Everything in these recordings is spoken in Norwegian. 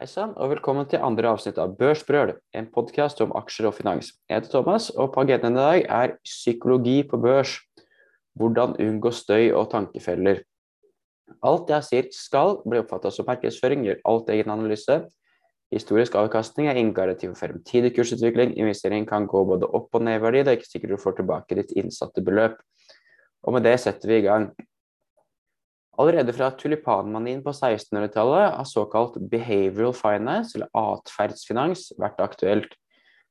Hei sann, og velkommen til andre avsnitt av Børsbrøl, en podkast om aksjer og finans. Jeg heter Thomas, og på agendaen i dag er psykologi på børs. Hvordan unngå støy og tankefeller. Alt jeg sier skal bli oppfattet som markedsføring, gjør alt egen analyse. Historisk avkastning er ingen garanti for fremtidig kursutvikling. Investering kan gå både opp og ned i verdi, det er ikke sikkert du får tilbake ditt innsatte beløp. Og med det setter vi i gang. Allerede fra tulipanmanien på 1600-tallet har såkalt behavioral finance, eller atferdsfinans, vært aktuelt.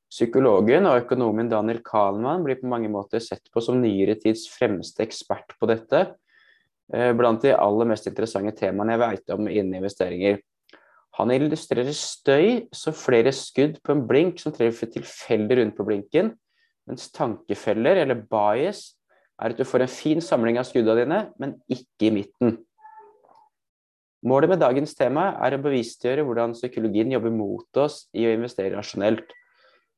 Psykologen og økonomen Daniel Kahneman blir på mange måter sett på som nyere tids fremste ekspert på dette, eh, blant de aller mest interessante temaene jeg vet om innen investeringer. Han illustrerer støy som flere skudd på en blink som treffer tilfeldig rundt på blinken, mens tankefeller, eller bias, er at du får en fin samling av skuddene dine, men ikke i midten. Målet med dagens tema er å bevisstgjøre hvordan psykologien jobber mot oss i å investere rasjonelt.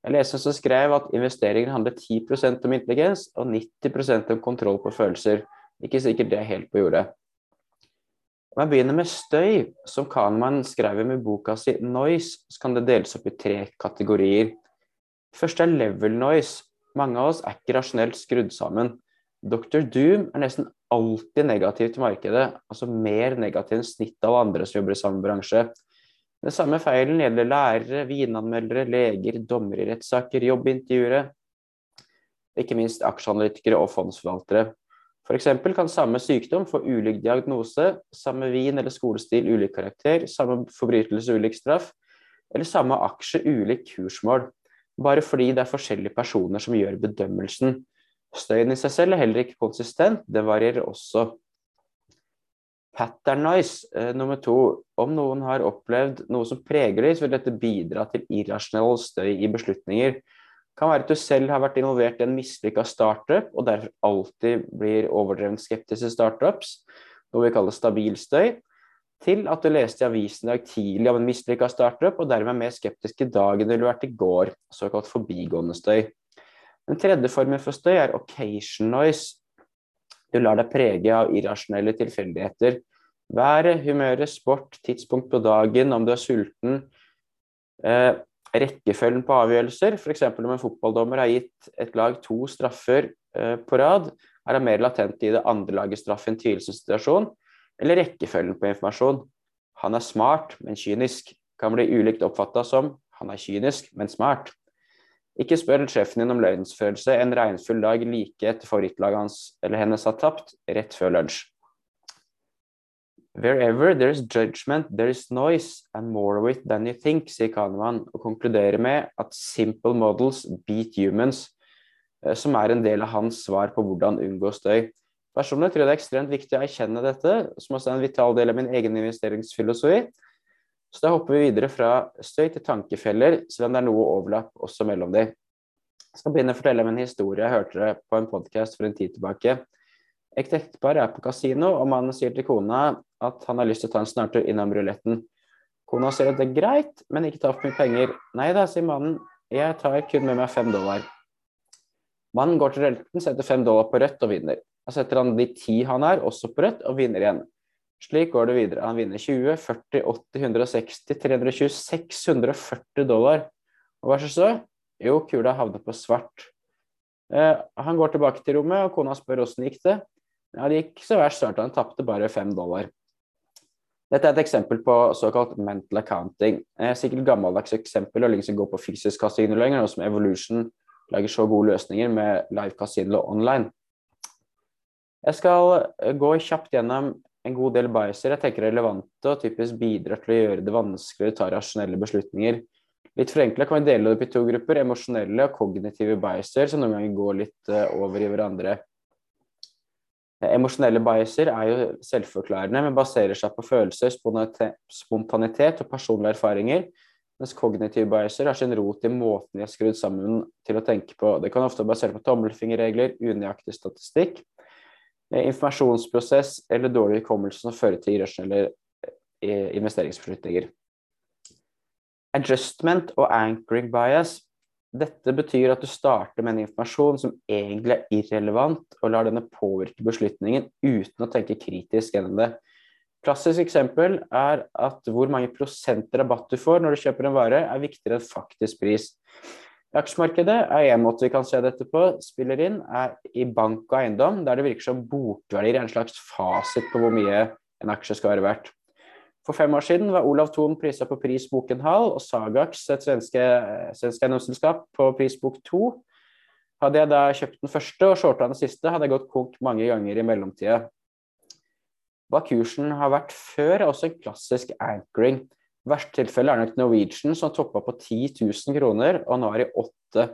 Jeg leste som skrev at investeringer handler 10% om intelligens og 90% om kontroll på følelser. Ikke sikkert det er helt på jordet. Om jeg begynner med støy, som Kahneman skrev i boka si 'Noise', så kan det deles opp i tre kategorier. Først er level noise. Mange av oss er ikke rasjonelt skrudd sammen. Dr. Doom er nesten alltid negativ til markedet, altså mer negativ enn snittet av andre som jobber i samme bransje. Den samme feilen gjelder lærere, vinanmeldere, leger, dommere i rettssaker, jobbintervjuere, ikke minst aksjeanalytikere og fondsforvaltere. F.eks. kan samme sykdom få ulik diagnose, samme vin eller skolestil ulik karakter, samme forbrytelse ulik straff, eller samme aksje ulik kursmål, bare fordi det er forskjellige personer som gjør bedømmelsen. Støyen i seg selv er heller ikke konsistent, det varierer også. Pattern noise eh, nummer to. Om noen har opplevd noe som preger dem, så vil dette bidra til irrasjonell støy i beslutninger. Det kan være at du selv har vært involvert i en mislykka startup, og derfor alltid blir overdrevent skeptisk til startups, noe vi kaller stabil støy, til at du leste i avisen i dag tidlig om en mislykka startup, og dermed er mer skeptisk i dag enn du ville vært i går, såkalt forbigående støy. Den tredje formen for støy er occasion noise. Du lar deg prege av irrasjonelle tilfeldigheter. Været, humøret, sport, tidspunkt på dagen, om du er sulten. Eh, rekkefølgen på avgjørelser, f.eks. om en fotballdommer har gitt et lag to straffer eh, på rad, er han mer latent i det andre lagets straff i en tvilsom eller rekkefølgen på informasjon. Han er smart, men kynisk. Kan bli ulikt oppfatta som han er kynisk, men smart. Ikke spør sjefen din om løgnsfølelse en regnfull dag like etter favorittlaget hans eller hennes har tapt, rett før lunsj. Wherever there is judgment, there is noise, and more of it than you think, sier Kahneman, og konkluderer med at simple models beat humans, eh, som er en del av hans svar på hvordan unngå støy. Personlig tror jeg det er ekstremt viktig å erkjenne dette, som også er en vital del av min egen investeringsfilosofi. Så da hopper vi videre fra støy til tankefeller, selv om det er noe overlapp også mellom de. Jeg skal begynne å fortelle om en historie jeg hørte på en podkast for en tid tilbake. Et ektepar er på kasino, og mannen sier til kona at han har lyst til å ta en snartur innom ruletten. Kona sier at det er greit, men ikke ta for mye penger. Nei da, sier mannen, jeg tar kun med meg fem dollar. Mannen går til ruletten, setter fem dollar på rødt og vinner. Da setter han de ti han har, også på rødt, og vinner igjen. Slik går det videre. Han vinner 20, 40, 80, 160, 320, 640 dollar. Og hva skjer så? Jo, kula havner på svart. Eh, han går tilbake til rommet, og kona spør åssen gikk det. Ja, det gikk så verst svart. Han tapte bare fem dollar. Dette er et eksempel på såkalt mental accounting. Eh, sikkert gammeldags eksempel og liksom gå på fysisk kasino lenger, nå som Evolution lager så gode løsninger med live casino online. Jeg skal eh, gå kjapt gjennom en god del biaser jeg tenker er relevante og typisk bidrar til å gjøre det vanskeligere å ta rasjonelle beslutninger. Litt forenkla kan vi dele det opp i to grupper, emosjonelle og kognitive biaser, som noen ganger går litt uh, over i hverandre. Emosjonelle biaser er jo selvforklarende, men baserer seg på følelser, spontanitet og personlige erfaringer, mens kognitive biaser har sin rot i måten de er skrudd sammen til å tenke på. Det kan ofte være basert på tommelfingerregler, unøyaktig statistikk, Eh, informasjonsprosess eller dårlig hukommelse som fører til irrasjonelle eh, investeringsbeslutninger. Adjustment og anchoring bias. Dette betyr at du starter med en informasjon som egentlig er irrelevant, og lar denne påvirke beslutningen uten å tenke kritisk gjennom det. Klassisk eksempel er at hvor mange prosent rabatt du får når du kjøper en vare, er viktigere enn faktisk pris. Aksjemarkedet er en måte vi kan se dette på, spiller inn, er i bank og eiendom, der det virker som bokverdier er en slags fasit på hvor mye en aksje skal være verdt. For fem år siden var Olav Thon prisa på pris halv, og Sagax, et svenske, svensk eiendomsselskap, på pris bok to. Hadde jeg da kjøpt den første og shorta den siste, hadde jeg gått konk mange ganger i mellomtida. Hva kursen har vært før, er også en klassisk anchoring. Verst tilfelle er nok Norwegian, som toppa på 10 000 kroner, og nå er i 8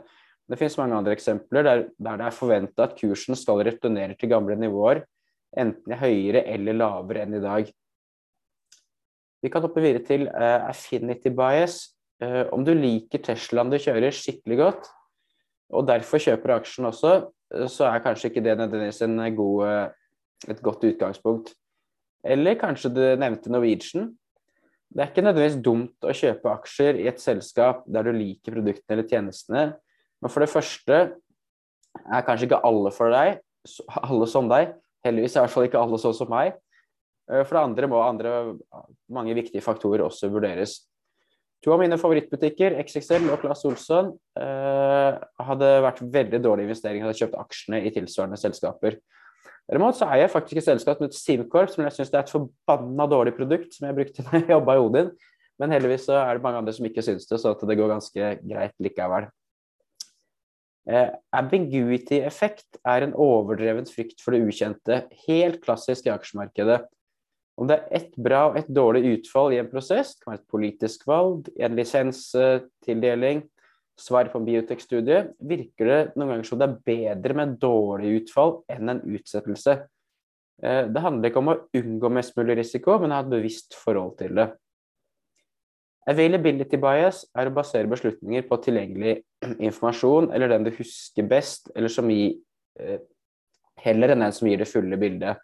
Det finnes mange andre eksempler der, der det er forventa at kursen skal returnere til gamle nivåer, enten høyere eller lavere enn i dag. Vi kan hoppe videre til uh, affinity bias. Uh, om du liker Teslaen du kjører skikkelig godt, og derfor kjøper aksjen også, uh, så er kanskje ikke det nødvendigvis god, et godt utgangspunkt. Eller kanskje du nevnte Norwegian. Det er ikke nødvendigvis dumt å kjøpe aksjer i et selskap der du liker produktene eller tjenestene, men for det første er kanskje ikke alle for deg, alle som deg. Heldigvis er i hvert fall ikke alle sånn som meg. Eh, for det andre må andre, mange viktige faktorer også vurderes. To av mine favorittbutikker, XXL og Claes Olsson, eh, hadde vært veldig dårlige investeringer hadde kjøpt aksjene i tilsvarende selskaper. Derimot så er jeg faktisk et selskap som heter Simcorp, som jeg syns er et forbanna dårlig produkt som jeg brukte da jeg jobba i Odin. Men heldigvis så er det mange andre som ikke syns det, så det går ganske greit likevel. Eh, ambiguity-effekt er en overdreven frykt for det ukjente. Helt klassisk i aksjemarkedet. Om det er ett bra og ett dårlig utfall i en prosess, det kan være et politisk valg, en lisenstildeling, svar på en biotekstudie, virker det noen ganger som det er bedre med dårlig utfall enn en utsettelse. Eh, det handler ikke om å unngå mest mulig risiko, men å ha et bevisst forhold til det. Availability bias er å basere beslutninger på tilgjengelig informasjon, eller den du husker best, eller som gir eh, heller enn den som gir det fulle bildet.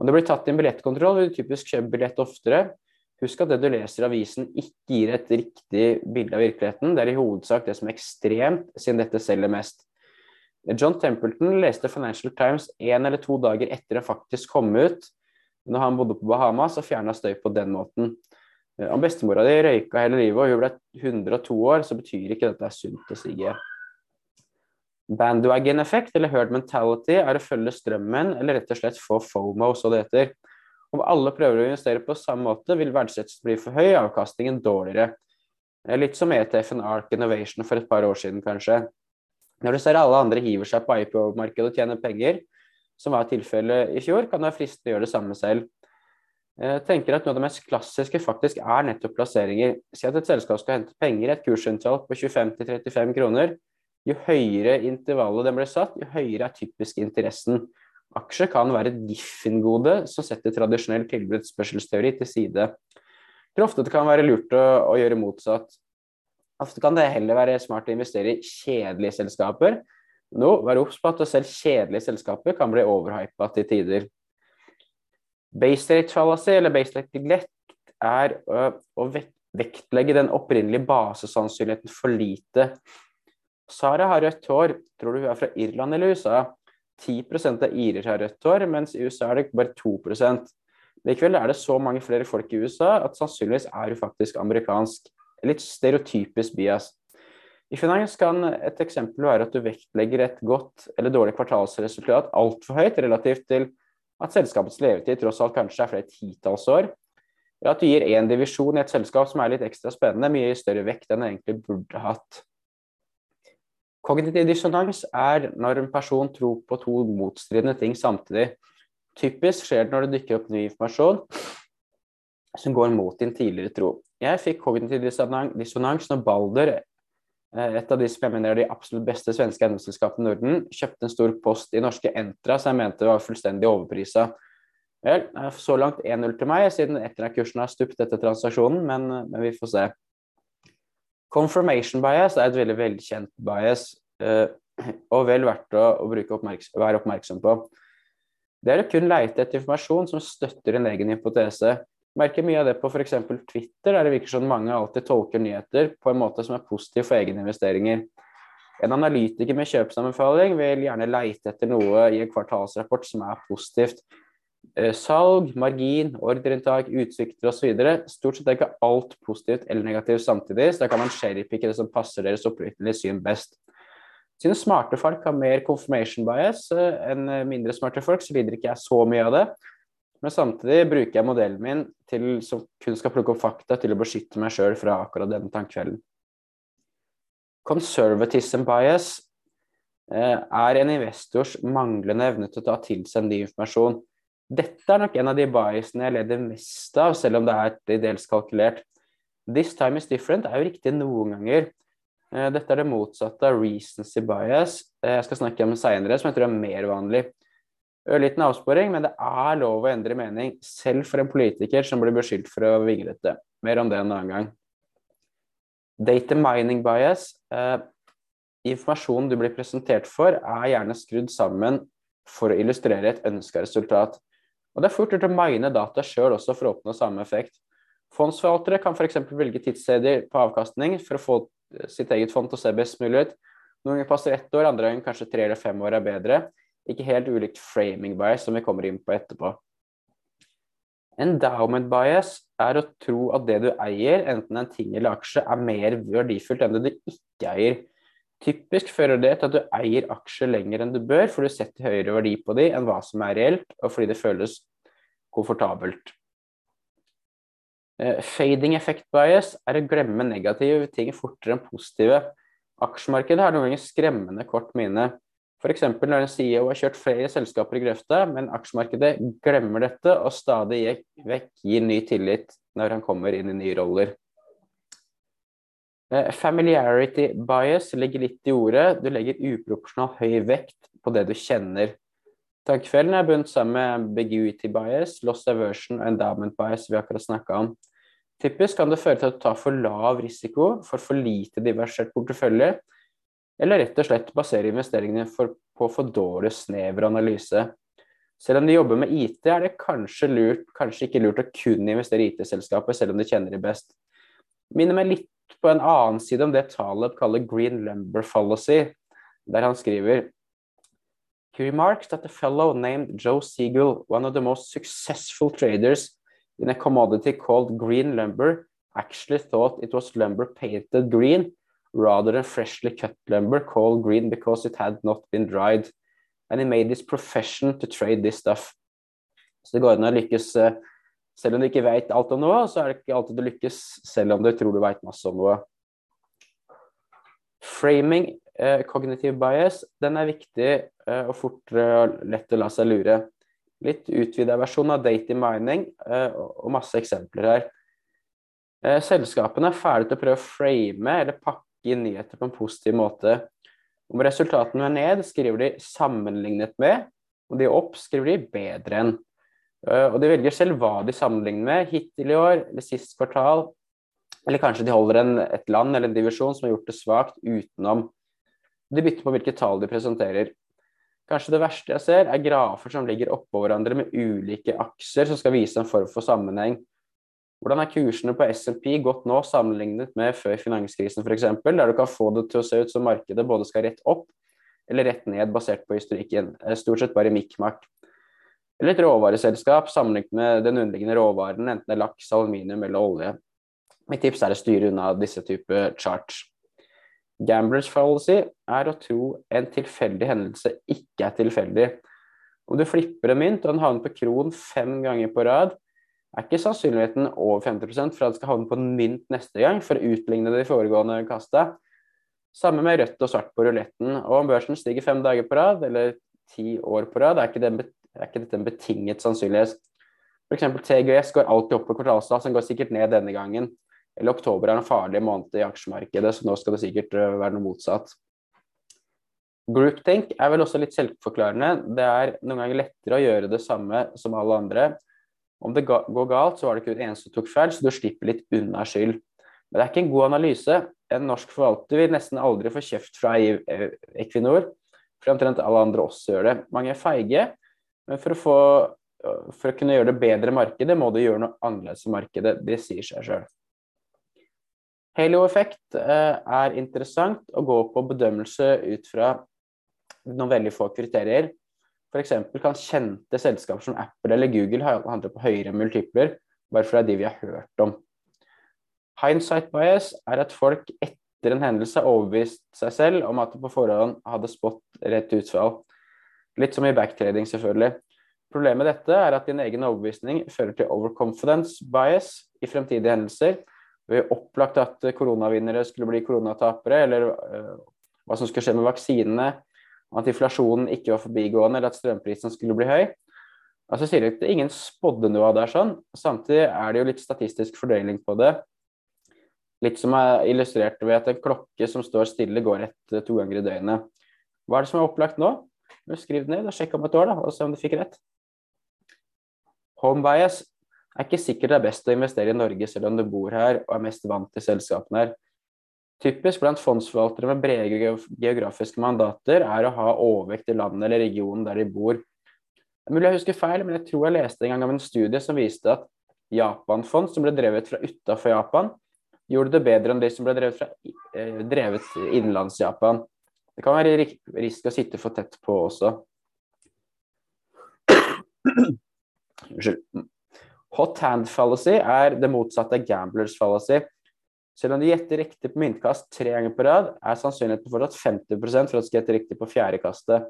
Om det blir tatt inn billettkontroll, vil du typisk kjøpe billett oftere, Husk at det du leser i avisen ikke gir et riktig bilde av virkeligheten. Det er i hovedsak det som er ekstremt, siden dette selger mest. John Templeton leste Financial Times én eller to dager etter det faktisk kom ut. Når han bodde på Bahamas og fjerna støy på den måten. Om bestemora di røyka hele livet og hun ble 102 år, så betyr ikke dette er sunt å sige. Bandwagon-effekt eller herd mentality er å følge strømmen eller rett og slett få FOMO, så det heter. Om alle prøver å investere på samme måte, vil verdsettelsen bli for høy, avkastningen dårligere. Litt som ETF-en Ark Innovation for et par år siden, kanskje. Når du ser alle andre hiver seg på IPO-markedet og tjener penger, som var tilfellet i fjor, kan det være fristende å gjøre det samme selv. Jeg tenker at Noe av det mest klassiske faktisk er nettopp plasseringer. Si at et selskap skal hente penger i et kursinntall på 25-35 kroner. Jo høyere intervallet den ble satt, jo høyere er typisk interessen. Aksjer kan være et Giffen-gode som setter tradisjonell tilbudsspørselsteori til side. For ofte det kan være lurt å, å, gjøre motsatt. Ofte kan det heller være smart å investere i kjedelige selskaper. Nå, vær obs på at selv kjedelige selskaper kan bli overhypa til tider. Base rate fallacy, eller base rate neglect, er å vektlegge den opprinnelige basesannsynligheten for lite. Sara har rødt hår. Tror du hun er fra Irland eller USA? 10 av irer har rødt hår, mens i USA er det bare 2% Likevel er det så mange flere folk i USA at sannsynligvis er hun faktisk amerikansk. Litt stereotypisk bias. I finans kan et eksempel være at du vektlegger et godt eller dårlig kvartalsresultat altfor høyt relativt til at selskapets levetid tross alt kanskje er flere titalls år. Eller at du gir én divisjon i et selskap som er litt ekstra spennende, mye større vekt enn det egentlig burde hatt. Kognitiv dissonans er når en person tror på to motstridende ting samtidig. Typisk skjer det når det dukker opp ny informasjon som går mot din tidligere tro. Jeg fikk kognitiv dissonans når Balder, eh, et av de som jeg mener er de absolutt beste svenske eiendomsselskapene i Norden, kjøpte en stor post i norske Entra som jeg mente var fullstendig overprisa. Vel, så langt 1-0 til meg, siden Entra-kursen har stupt etter transaksjonen, men, men vi får se. Confirmation bias er et veldig velkjent bias, uh, og vel verdt å oppmerksom, være oppmerksom på. Det er å kun leite etter informasjon som støtter en egen hypotese. Merker mye av det på f.eks. Twitter, der det virker som mange alltid tolker nyheter på en måte som er positiv for egne investeringer. En analytiker med kjøpsanbefaling vil gjerne leite etter noe i en kvartalsrapport som er positivt. Eh, salg, margin, ordreinntak, utsikter osv. Stort sett er ikke alt positivt eller negativt samtidig, så da kan man sherrypicke det som passer deres opprinnelige syn best. Siden smarte folk har mer confirmation bias eh, enn mindre smarte folk, så lider ikke jeg så mye av det. Men samtidig bruker jeg modellen min til, som kun skal plukke opp fakta, til å beskytte meg sjøl fra akkurat denne tankefellen. Conservatism bias eh, er en investors manglende evne til å ta til seg ny informasjon. Dette er nok en av de biasene jeg leder mest av, selv om det er dels kalkulert. This time is different er jo riktig noen ganger. Eh, dette er det motsatte av recency bias. Eh, jeg skal snakke om det seinere, som jeg tror er mer vanlig. Ørliten avsporing, men det er lov å endre mening, selv for en politiker som blir beskyldt for å vinglete. Mer om det en annen gang. Data mining bias. Eh, informasjonen du blir presentert for, er gjerne skrudd sammen for å illustrere et ønska resultat. Og Det er fort gjort å mine data sjøl også for å oppnå samme effekt. Fondsforvaltere kan f.eks. velge tidssteder på avkastning for å få sitt eget fond til å se best mulig ut. Noen ganger passer ett år, andre ganger kanskje tre eller fem år er bedre. Ikke helt ulikt framing bias, som vi kommer inn på etterpå. Endowment bias er å tro at det du eier, enten en ting eller aksje, er mer verdifullt enn det du ikke eier. Typisk fører det til at du eier aksjer lenger enn du bør, for du setter høyere verdi på dem enn hva som er reelt, og fordi det føles komfortabelt. Eh, fading effect bias er å glemme negative ting fortere enn positive. Aksjemarkedet har noen ganger skremmende kort minne. F.eks. når en CEO har kjørt flere selskaper i grøfta, men aksjemarkedet glemmer dette og stadig vekk gir ny tillit når han kommer inn i nye roller. Eh, familiarity bias ligger litt i ordet. Du legger uproporsjonalt høy vekt på det du kjenner. Tankefellen er bundet sammen med ambiguity bias, loss aversion og endowment bias vi akkurat snakka om. Typisk kan det føre til at du tar for lav risiko for for lite diversert portefølje, eller rett og slett basere investeringene for, på for dårlig snever analyse. Selv om de jobber med IT, er det kanskje, lurt, kanskje ikke lurt å kun investere i IT-selskapet, selv om de kjenner de best. Minner meg litt på en annen side om det Taleb kaller green lumber fallacy, der han skriver He remarks that a fellow named Joe Siegel, one of the most successful traders in a commodity called green lumber, actually thought it was lumber painted green rather than freshly cut lumber called green because it had not been dried. And he made his profession to trade this stuff. Så det går an å lykkes uh, selv om du ikke vet alt om noe, så er det ikke alltid du lykkes selv om du tror du vet masse om noe. Framing, eh, cognitive bias, den er viktig eh, og fortere og lett å la seg lure. Litt utvida versjon av dating mining eh, og masse eksempler her. Eh, selskapene er ferdige til å prøve å frame eller pakke inn nyheter på en positiv måte. Om resultatene er ned, skriver de 'sammenlignet med', og de er opp skriver de 'bedre enn'. Eh, og de velger selv hva de sammenligner med hittil i år eller sist kvartal. Eller kanskje de holder en, et land eller en divisjon som har gjort det svakt utenom. De bytter på hvilke tall de presenterer. Kanskje det verste jeg ser, er grafer som ligger oppå hverandre med ulike akser som skal vise en form for sammenheng. Hvordan er kursene på SMP gått nå sammenlignet med før finanskrisen f.eks., der du kan få det til å se ut som markedet både skal rett opp eller rett ned basert på historikken. Eh, stort sett bare mikk-makk eller et råvareselskap sammenlignet med den underliggende råvaren, enten det er laks, aluminium eller olje. Mitt tips er å styre unna disse typer charts. Gamblers fallacy er å tro en tilfeldig hendelse ikke er tilfeldig. Om du flipper en mynt og den havner på kron fem ganger på rad, er ikke sannsynligheten over 50 for at den skal havne på en mynt neste gang, for å utligne de foregående kasta. Samme med rødt og svart på ruletten. Og om børsen stiger fem dager på rad, eller ti år på rad, er ikke det er ikke dette en betinget sannsynlighet. F.eks. TGS går alltid opp på kvartalstall, den går sikkert ned denne gangen. Eller oktober er en farlig måned i aksjemarkedet, så nå skal det sikkert øh, være noe motsatt. Groupthink er vel også litt selvforklarende. Det er noen ganger lettere å gjøre det samme som alle andre. Om det går galt, så var det kun en som tok feil, så du slipper litt unna skyld. Men det er ikke en god analyse. En norsk forvalter vil nesten aldri få kjeft fra Equinor, for omtrent alle andre også gjør det. Mange er feige, men for å, få, for å kunne gjøre det bedre markedet, må du gjøre noe annerledes i markedet. Det sier seg sjøl. Halo-effekt eh, er interessant å gå på bedømmelse ut fra noen veldig få kriterier. F.eks. kan kjente selskaper som Apple eller Google handle på høyere multipler, bare fordi det er de vi har hørt om. Hindsight bias er at folk etter en hendelse har overbevist seg selv om at de på forhånd hadde spådd rett utfall. Litt som i backtrading, selvfølgelig. Problemet med dette er at din egen overbevisning fører til overconfidence bias i fremtidige hendelser. Vi har opplagt at koronavinnere skulle bli koronatapere, eller uh, hva som skulle skje med vaksinene, at inflasjonen ikke var forbigående, eller at strømprisen skulle bli høy. Altså sier jeg at Ingen spådde noe av det. sånn. Samtidig er det jo litt statistisk fordeling på det. Litt som er illustrert ved at en klokke som står stille, går rett to ganger i døgnet. Hva er det som er opplagt nå? Skriv det ned og sjekk om et år da, og se om du fikk rett. Homebias er ikke sikkert det er best å investere i Norge selv om du bor her og er mest vant til selskapene her. Typisk blant fondsforvaltere med brede geografiske mandater er å ha overvekt i landet eller regionen der de bor. Det er mulig jeg husker feil, men jeg tror jeg leste en gang av en studie som viste at Japan-fond som ble drevet fra utafor Japan, gjorde det bedre enn de som ble drevet, fra, eh, drevet innenlands Japan. Det kan være risk å sitte for tett på også. Unnskyld. Hot hand fallacy er det motsatte av gamblers fallacy. Selv om du gjetter riktig på myntkast tre ganger på rad, er sannsynligheten fortsatt 50 for at du skal gjette riktig på fjerde kastet.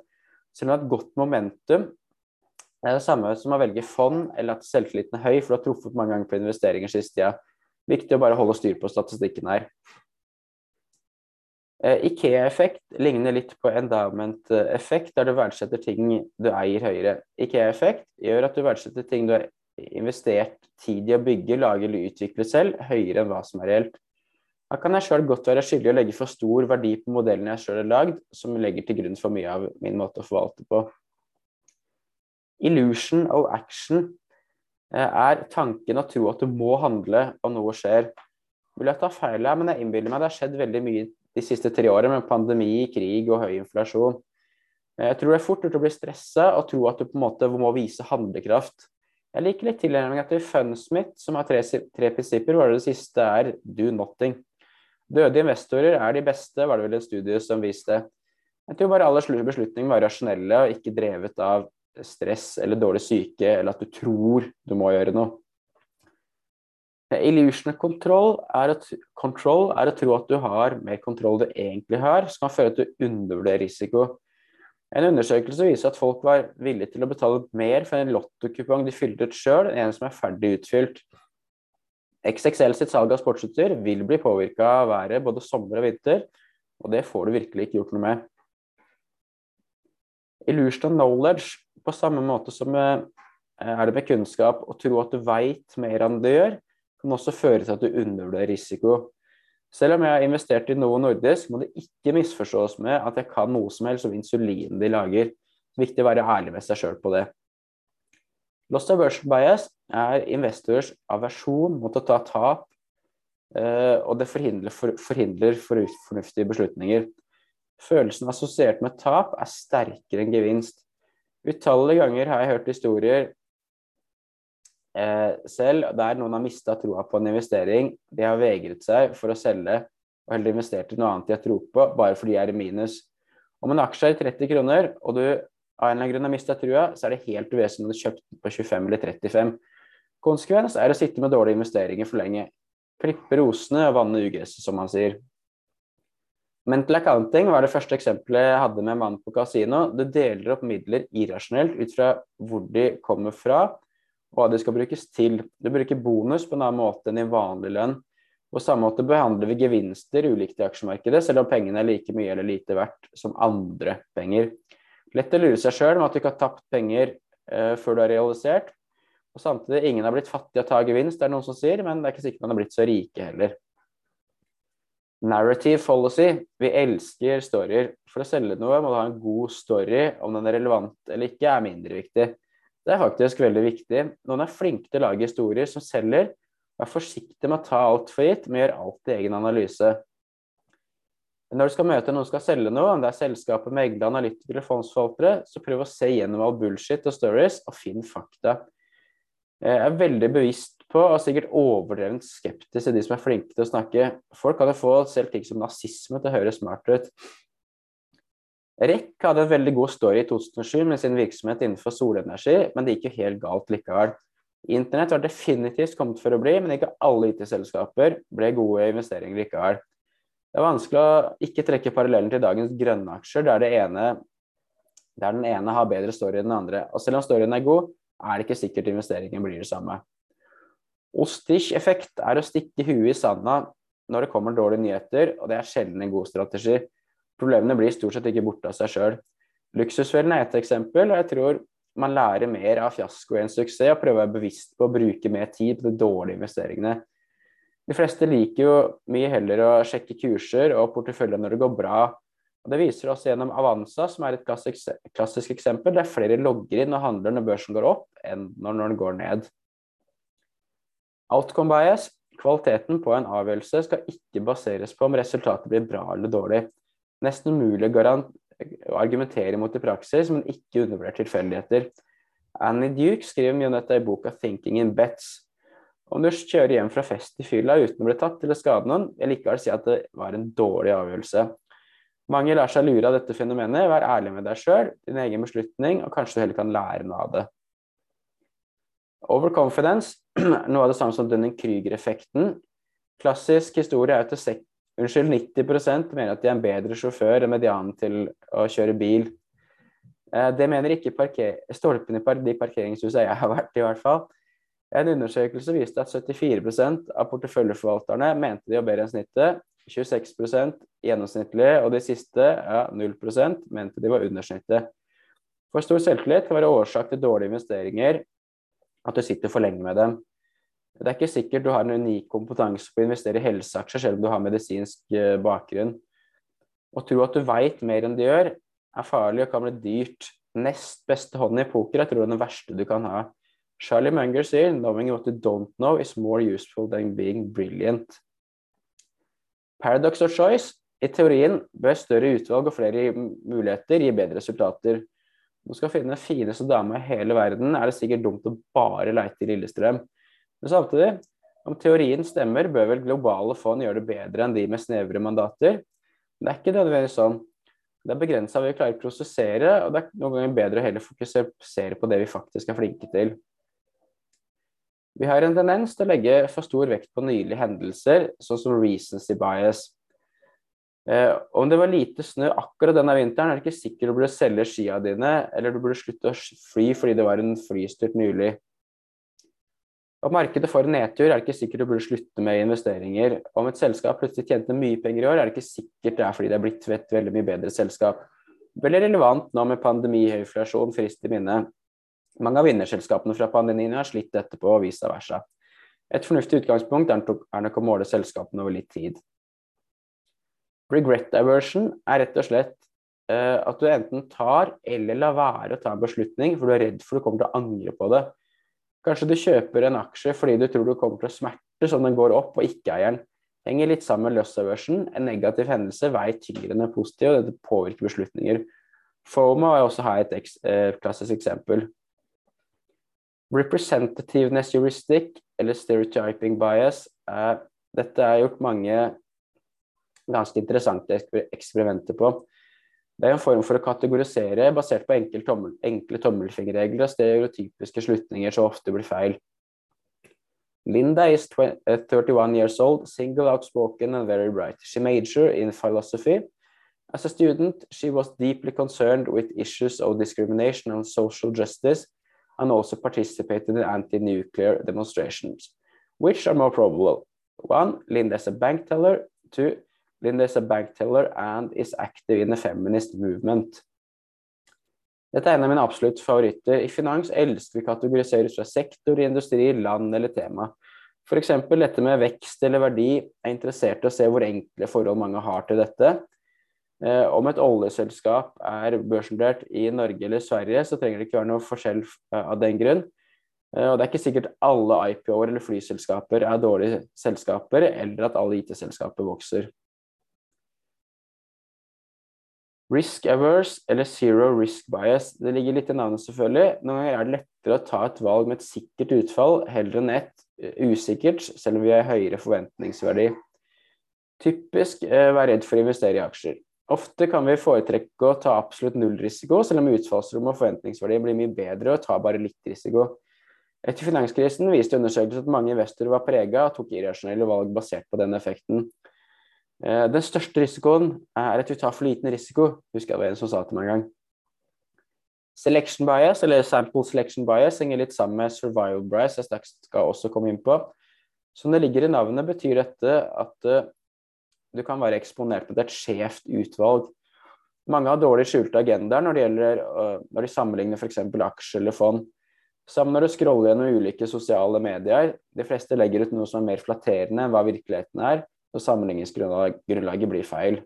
Selv om du har et godt momentum, er det samme som å velge fond eller at selvtilliten er høy for du har truffet mange ganger på investeringer siste tida. Viktig å bare holde styr på statistikken her. Eh, Ikea-effekt ligner litt på endowment-effekt, der du verdsetter ting du eier høyere. Ikea-effekt gjør at du verdsetter ting du har investert tid i å bygge, lage eller utvikle selv, høyere enn hva som er reelt. Da kan jeg sjøl godt være skyldig å legge for stor verdi på modellen jeg sjøl har lagd, som legger til grunn for mye av min måte å forvalte på. Illusion of action eh, er tanken å tro at du må handle om noe skjer. Vil jeg ta feil her, men jeg innbiller meg det har skjedd veldig mye de siste tre årene med pandemi, krig og høy inflasjon. Eh, jeg tror det er fort gjort å bli stressa og tro at du på en måte må vise handlekraft. Jeg liker litt tilnærmingen til Funsmith, som har tre, tre prinsipper, hvor det siste er do nothing. Døde investorer er de beste, var det vel en studie som viste. Jeg tror bare alle beslutninger var rasjonelle og ikke drevet av stress eller dårlig syke, eller at du tror du må gjøre noe. Illusion control er, å, control er å tro at du har mer kontroll du egentlig har, som kan føre til å risiko. En undersøkelse viser at folk var villige til å betale mer for en lottokupong de fylte ut sjøl, enn en som er ferdig utfylt. XXL sitt salg av sportsutstyr vil bli påvirka av været både sommer og vinter, og det får du virkelig ikke gjort noe med. Illusion of knowledge, på samme måte som eh, er det med kunnskap, å tro at du veit mer enn du gjør, kan også føre til at du undervurderer risiko. Selv om jeg har investert i noe nordisk, må det ikke misforstås med at jeg kan noe som helst om insulin de lager. Det er viktig å være ærlig med seg sjøl på det. Lost aversion bias er investors aversjon mot å ta tap, eh, og det forhindrer, forhindrer fornuftige beslutninger. Følelsen assosiert med tap er sterkere enn gevinst. Utallige ganger har jeg hørt historier selv der noen har mista troa på en investering. De har vegret seg for å selge og heller investert i noe annet de har tro på, bare fordi de er i minus. Om en aksje er i 30 kroner, og du av en eller annen grunn har mista trua, så er det helt uvesentlig om du kjøpte den på 25 eller 35. Konsekvens er å sitte med dårlige investeringer for lenge. Klippe rosene og vanne ugresset, som man sier. Mental accounting var det første eksempelet jeg hadde med mannen på kasino. Du deler opp midler irrasjonelt ut fra hvor de kommer fra, hva de skal brukes til. Du bruker bonus på en annen måte enn i vanlig lønn. På samme måte behandler vi gevinster ulikt i aksjemarkedet, selv om pengene er like mye eller lite verdt som andre penger. Lett å lure seg sjøl med at du ikke har tapt penger eh, før du har realisert. Og samtidig, ingen har blitt fattig av å ta gevinst, det er noen som sier, men det er ikke sikkert man har blitt så rike heller. Narrative policy. Vi elsker storyer. For å selge noe må du ha en god story. Om den er relevant eller ikke, er mindre viktig. Det er faktisk veldig viktig. Noen er flinke til å lage historier som selger. Vær forsiktig med å ta alt for gitt, men gjør alltid egen analyse. Når du skal møte noen som skal selge noe, om det er selskapet, megler, analytikere eller fondsforvaltere, så prøv å se gjennom all bullshit og stories, og finn fakta. Jeg er veldig bevisst på, og sikkert overdrevent skeptisk til de som er flinke til å snakke. Folk kan jo få selv ting som nazisme til å høres smart ut. REC hadde en veldig god story i 2007 med sin virksomhet innenfor solenergi, men det gikk jo helt galt likevel. Internett var definitivt kommet for å bli, men ikke alle IT-selskaper ble gode investeringer likevel. Det er vanskelig å ikke trekke parallellen til dagens grønne aksjer, der, ene, der den ene har bedre story enn den andre. Og selv om storyen er god, er det ikke sikkert investeringen blir det samme. Ostich-effekt er å stikke huet i sanda når det kommer dårlige nyheter, og det er sjelden en god strategi. Problemene blir stort sett ikke borte av seg sjøl. Luksusfellen er ett eksempel, og jeg tror man lærer mer av fiasko enn suksess og prøver å være bevisst på å bruke mer tid på de dårlige investeringene. De fleste liker jo mye heller å sjekke kurser og porteføljer når det går bra. Og Det viser også gjennom Avanza, som er et klassisk eksempel, der flere logger inn og handler når børsen går opp, enn når den går ned. Outcome bias, kvaliteten på en avgjørelse, skal ikke baseres på om resultatet blir bra eller dårlig. Nesten umulig å argumentere mot i praksis, men ikke undervurdere tilfeldigheter. Annie Duke skriver mye om dette i boka 'Thinking in Bets'. Om du kjører hjem fra fest i fylla uten å bli tatt eller skade noen, vil likevel si at det var en dårlig avgjørelse. Mange lar seg lure av dette fenomenet. Vær ærlig med deg sjøl, din egen beslutning, og kanskje du heller kan lære noe av det. Overconfidence, noe av det samme som Dunning-Krüger-effekten. Klassisk historie er at unnskyld, 90% mener at de er en bedre sjåfør enn medianen til å kjøre bil. Eh, det mener ikke stolpene i de parkeringshusene jeg har vært i, hvert fall. En undersøkelse viste at 74% av porteføljeforvalterne mente de var bedre enn snittet, 26% gjennomsnittlig, og de siste, ja, 0% mente de var under snittet. For stor selvtillit kan være årsak til dårlige investeringer, at du sitter for lenge med dem. Det er ikke sikkert du har en unik kompetanse på å investere i helseaksjer, selv om du har medisinsk eh, bakgrunn. Å tro at du veit mer enn du gjør, er farlig og kan bli dyrt. Nest beste hånd i poker er tror jeg den verste du kan ha. Charlie Munger sier 'knowing what you don't know is more useful than being brilliant'. Paradox of choice. I teorien bør større utvalg og flere muligheter gi bedre resultater. Når du skal finne den fineste dama i hele verden, er det sikkert dumt å bare leite i Lillestrøm. Men samtidig, om teorien stemmer, bør vel globale fond gjøre det bedre enn de med snevre mandater. Men det er ikke nødvendigvis sånn. Det er begrensa hva vi klarer å prosessere, og det er noen ganger bedre å heller fokusere på det vi faktisk er flinke til. Vi har en tendens til å legge for stor vekt på nylige hendelser, sånn som recency bias. Eh, om det var lite snø akkurat denne vinteren, er det ikke sikkert du burde selge skia dine, eller du burde slutte å fly fordi det var en flystyrt nylig. Om markedet får en nedtur, er det ikke sikkert du burde slutte med investeringer. Om et selskap plutselig tjente mye penger i år, er det ikke sikkert det er fordi det er blitt et veldig mye bedre selskap. Veldig relevant nå med pandemi, høy inflasjon, frist i minne. Mange av vinnerselskapene fra pandemien har slitt etterpå, og vice versa. Et fornuftig utgangspunkt er nok å måle selskapene over litt tid. Regret aversion er rett og slett uh, at du enten tar eller lar være å ta en beslutning, for du er redd for du kommer til å angre på det. Kanskje du kjøper en aksje fordi du tror du kommer til å smerte som den går opp, og ikke eieren. Henger litt sammen med loss aversion. En negativ hendelse veier tyngre enn en positiv, og dette påvirker beslutninger. FOMA er også her et eh, klassisk eksempel. Representativeness heuristic, eller stereotyping bias, eh, dette er gjort mange ganske interessante eksperimenter på. Det er en form for å kategorisere basert på enkle, tommel, enkle tommelfingerregler og stereotypiske slutninger som ofte blir feil. Linda is 20, uh, 31 years old, single, outspoken and very bright. She majored in philosophy. As a student, she was deeply concerned with issues of discrimination and social justice and also participated in anti-nuclear demonstrations. Which are more probable? One, Linda is a bank teller. Two, Linda is a bank teller and is active in the feminist movement. Dette er en av mine absolutt favoritter. I finans elsker vi kategoriseres fra sektor, industri, land eller tema. F.eks. dette med vekst eller verdi. Er interessert i å se hvor enkle forhold mange har til dette. Eh, om et oljeselskap er børsnotert i Norge eller Sverige, så trenger det ikke være noe forskjell eh, av den grunn. Eh, og det er ikke sikkert alle IPO-er eller flyselskaper er dårlige selskaper, eller at alle IT-selskaper vokser. Risk averse eller zero risk bias. Det ligger litt i navnet, selvfølgelig. Noen ganger er det lettere å ta et valg med et sikkert utfall heller enn et usikkert, selv om vi har høyere forventningsverdi. Typisk vær redd for å investere i aksjer. Ofte kan vi foretrekke å ta absolutt null risiko, selv om utfallsrom og forventningsverdi blir mye bedre og tar bare litt risiko. Etter finanskrisen viste undersøkelser at mange investorer var prega og tok irrasjonelle valg basert på den effekten. Eh, den største risikoen er at du tar for liten risiko, husker jeg det en som sa til meg en gang. Selection bias, eller sample selection bias, henger litt sammen med survival bias, jeg skal også komme inn på. Som det ligger i navnet, betyr dette at uh, du kan være eksponert mot et skjevt utvalg. Mange har dårlig skjulte agendaer når, uh, når de sammenligner f.eks. aksjer eller fond. Sammen når du scroller gjennom ulike sosiale medier, de fleste legger ut noe som er mer flatterende enn hva virkeligheten er, og sammenligningsgrunnlaget blir feil.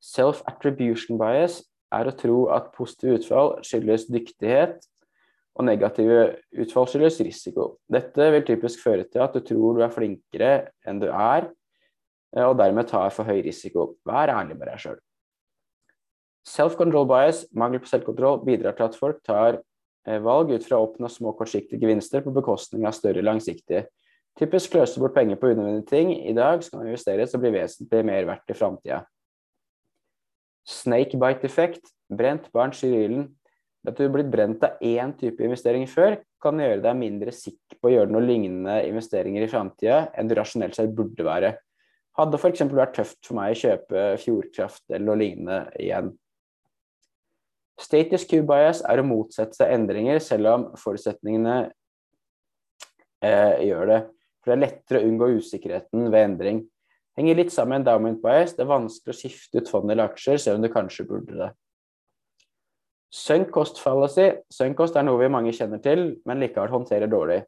Self-attribution bias er å tro at positive utfall skyldes dyktighet, og negative utfall skyldes risiko. Dette vil typisk føre til at du tror du er flinkere enn du er, og dermed tar for høy risiko. Vær ærlig med deg sjøl. Self-control bias, mangel på selvkontroll, bidrar til at folk tar eh, valg ut fra å oppnå små kortsiktige gevinster på bekostning av større langsiktige. Typisk kløser bort penger på unødvendige ting i dag skal investeres og bli vesentlig mer verdt i framtida. Snakebite-effekt, brent barn skyr ilden. At du er blitt brent av én type investering før, kan gjøre deg mindre sikker på å gjøre noe lignende investeringer i framtida enn du rasjonelt sett burde være. Hadde f.eks. vært tøft for meg å kjøpe Fjordkraft eller noe lignende igjen. Status Q-bias er å motsette seg endringer, selv om forutsetningene eh, gjør det. For det er lettere å unngå usikkerheten ved endring. Henger litt sammen med endowment bias. Det er vanskelig å skifte ut fond eller aksjer, selv om du kanskje burde det. Sunk cost fallacy. Sunk cost er noe vi mange kjenner til, men likevel håndterer dårlig.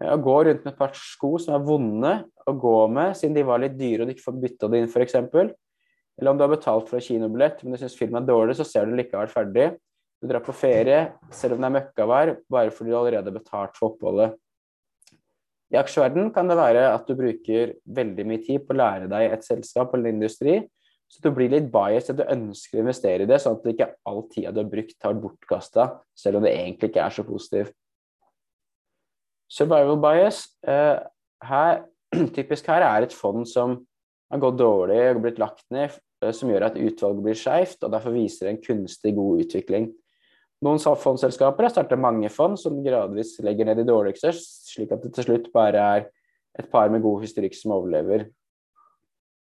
Å gå rundt med et par sko som er vonde å gå med siden de var litt dyre og du ikke får bytta det inn, f.eks. Eller om du har betalt for en kinobillett, men du syns filmen er dårlig, så ser du likevel ferdig. Du drar på ferie selv om det er møkkavær, bare fordi du allerede har betalt for oppholdet. I aksjeverden kan det være at du bruker veldig mye tid på å lære deg et selskap eller industri, så du blir litt biased at du ønsker å investere i det, sånn at ikke all tida du har brukt, har bortkasta, selv om det egentlig ikke er så positivt. Survival bias eh, her, typisk her er et fond som har gått dårlig og blitt lagt ned, eh, som gjør at utvalget blir skeivt, og derfor viser det en kunstig god utvikling. Noen fondselskaper har startet mange fond som gradvis legger ned de dårligste, slik at det til slutt bare er et par med god historikk som overlever.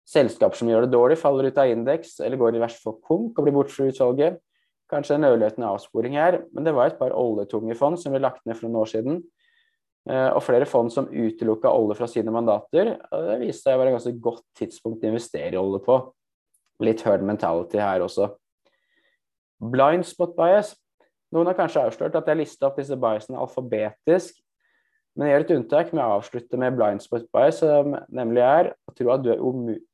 Selskaper som gjør det dårlig, faller ut av indeks eller går i verste fall konk og blir borte fra utvalget. Kanskje en ørliten avsporing her, men det var et par oljetunge fond som ble lagt ned for noen år siden. Eh, og flere fond som utelukka olje fra sine mandater. Det viste seg å være et ganske godt tidspunkt å investere i olje på. Litt herd mentality her også. Blind spot bias noen har kanskje avslørt at jeg lista opp disse biasene alfabetisk, men jeg gjør et unntak med å avslutte med blind spot bias, som nemlig er å tro at du er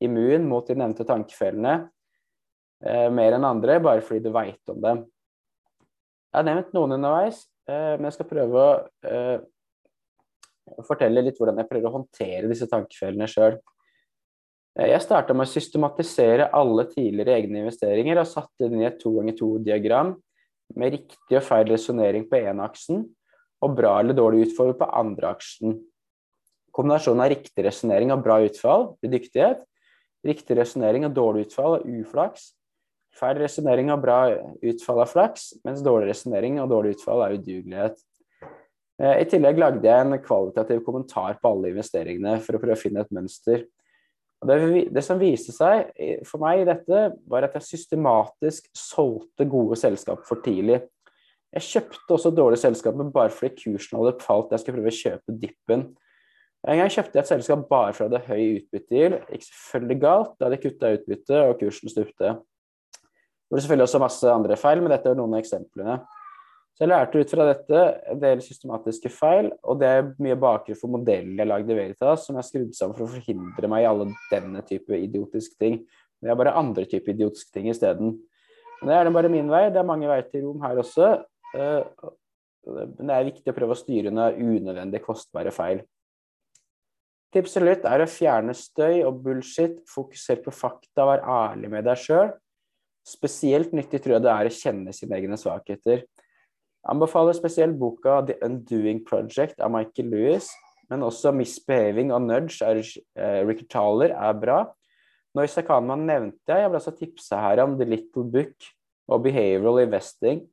immun mot de nevnte tankefellene eh, mer enn andre, bare fordi du veit om dem. Jeg har nevnt noen underveis, eh, men jeg skal prøve å eh, fortelle litt hvordan jeg prøver å håndtere disse tankefellene sjøl. Eh, jeg starta med å systematisere alle tidligere egne investeringer og satte inn i et to ganger to-diagram med riktig og feil resonnering på ene aksen og bra eller dårlig utfall på andre aksen. Kombinasjonen av riktig resonnering og bra utfall blir dyktighet. Riktig resonnering og dårlig utfall er uflaks. Feil resonnering og bra utfall er flaks, mens dårlig resonnering og dårlig utfall er udugelighet. Eh, I tillegg lagde jeg en kvalitativ kommentar på alle investeringene for å prøve å finne et mønster. Det, det, som viste seg for meg i dette, var at jeg systematisk solgte gode selskap for tidlig. Jeg kjøpte også dårlige selskaper bare fordi kursen hadde falt. Jeg skulle prøve å kjøpe dippen. En gang kjøpte jeg et selskap bare fordi det hadde høy utbyttegild. Gikk selvfølgelig galt da jeg kutta utbytte og kursen stupte. Det var selvfølgelig også masse andre feil, men dette er noen av eksemplene. Så jeg lærte ut fra dette en del systematiske feil, og det er mye bakgrunn for modellen jeg lagde i Veritas, som er skrudd sammen for å forhindre meg i alle denne type idiotiske ting. Det er bare andre typer idiotiske ting isteden. Det er bare min vei. Det er mange veier til rom her også. Eh, men det er viktig å prøve å styre unna unødvendig kostbare feil. Tipset litt er å fjerne støy og bullshit, fokusere på fakta, være ærlig med deg sjøl. Spesielt nyttig tror jeg det er å kjenne sine egne svakheter. Anbefaler spesielt boka The Undoing Project av Michael Lewis, men også Misbehaving og Nudge av uh, Ricky Taller er bra. Noisa Kanman nevnte jeg. Jeg ble også tipsa her om The Little Book og Behavioral Investing,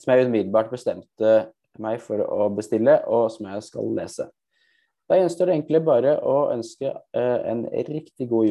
som jeg umiddelbart bestemte meg for å bestille, og som jeg skal lese. Da gjenstår det egentlig bare å ønske en riktig god jul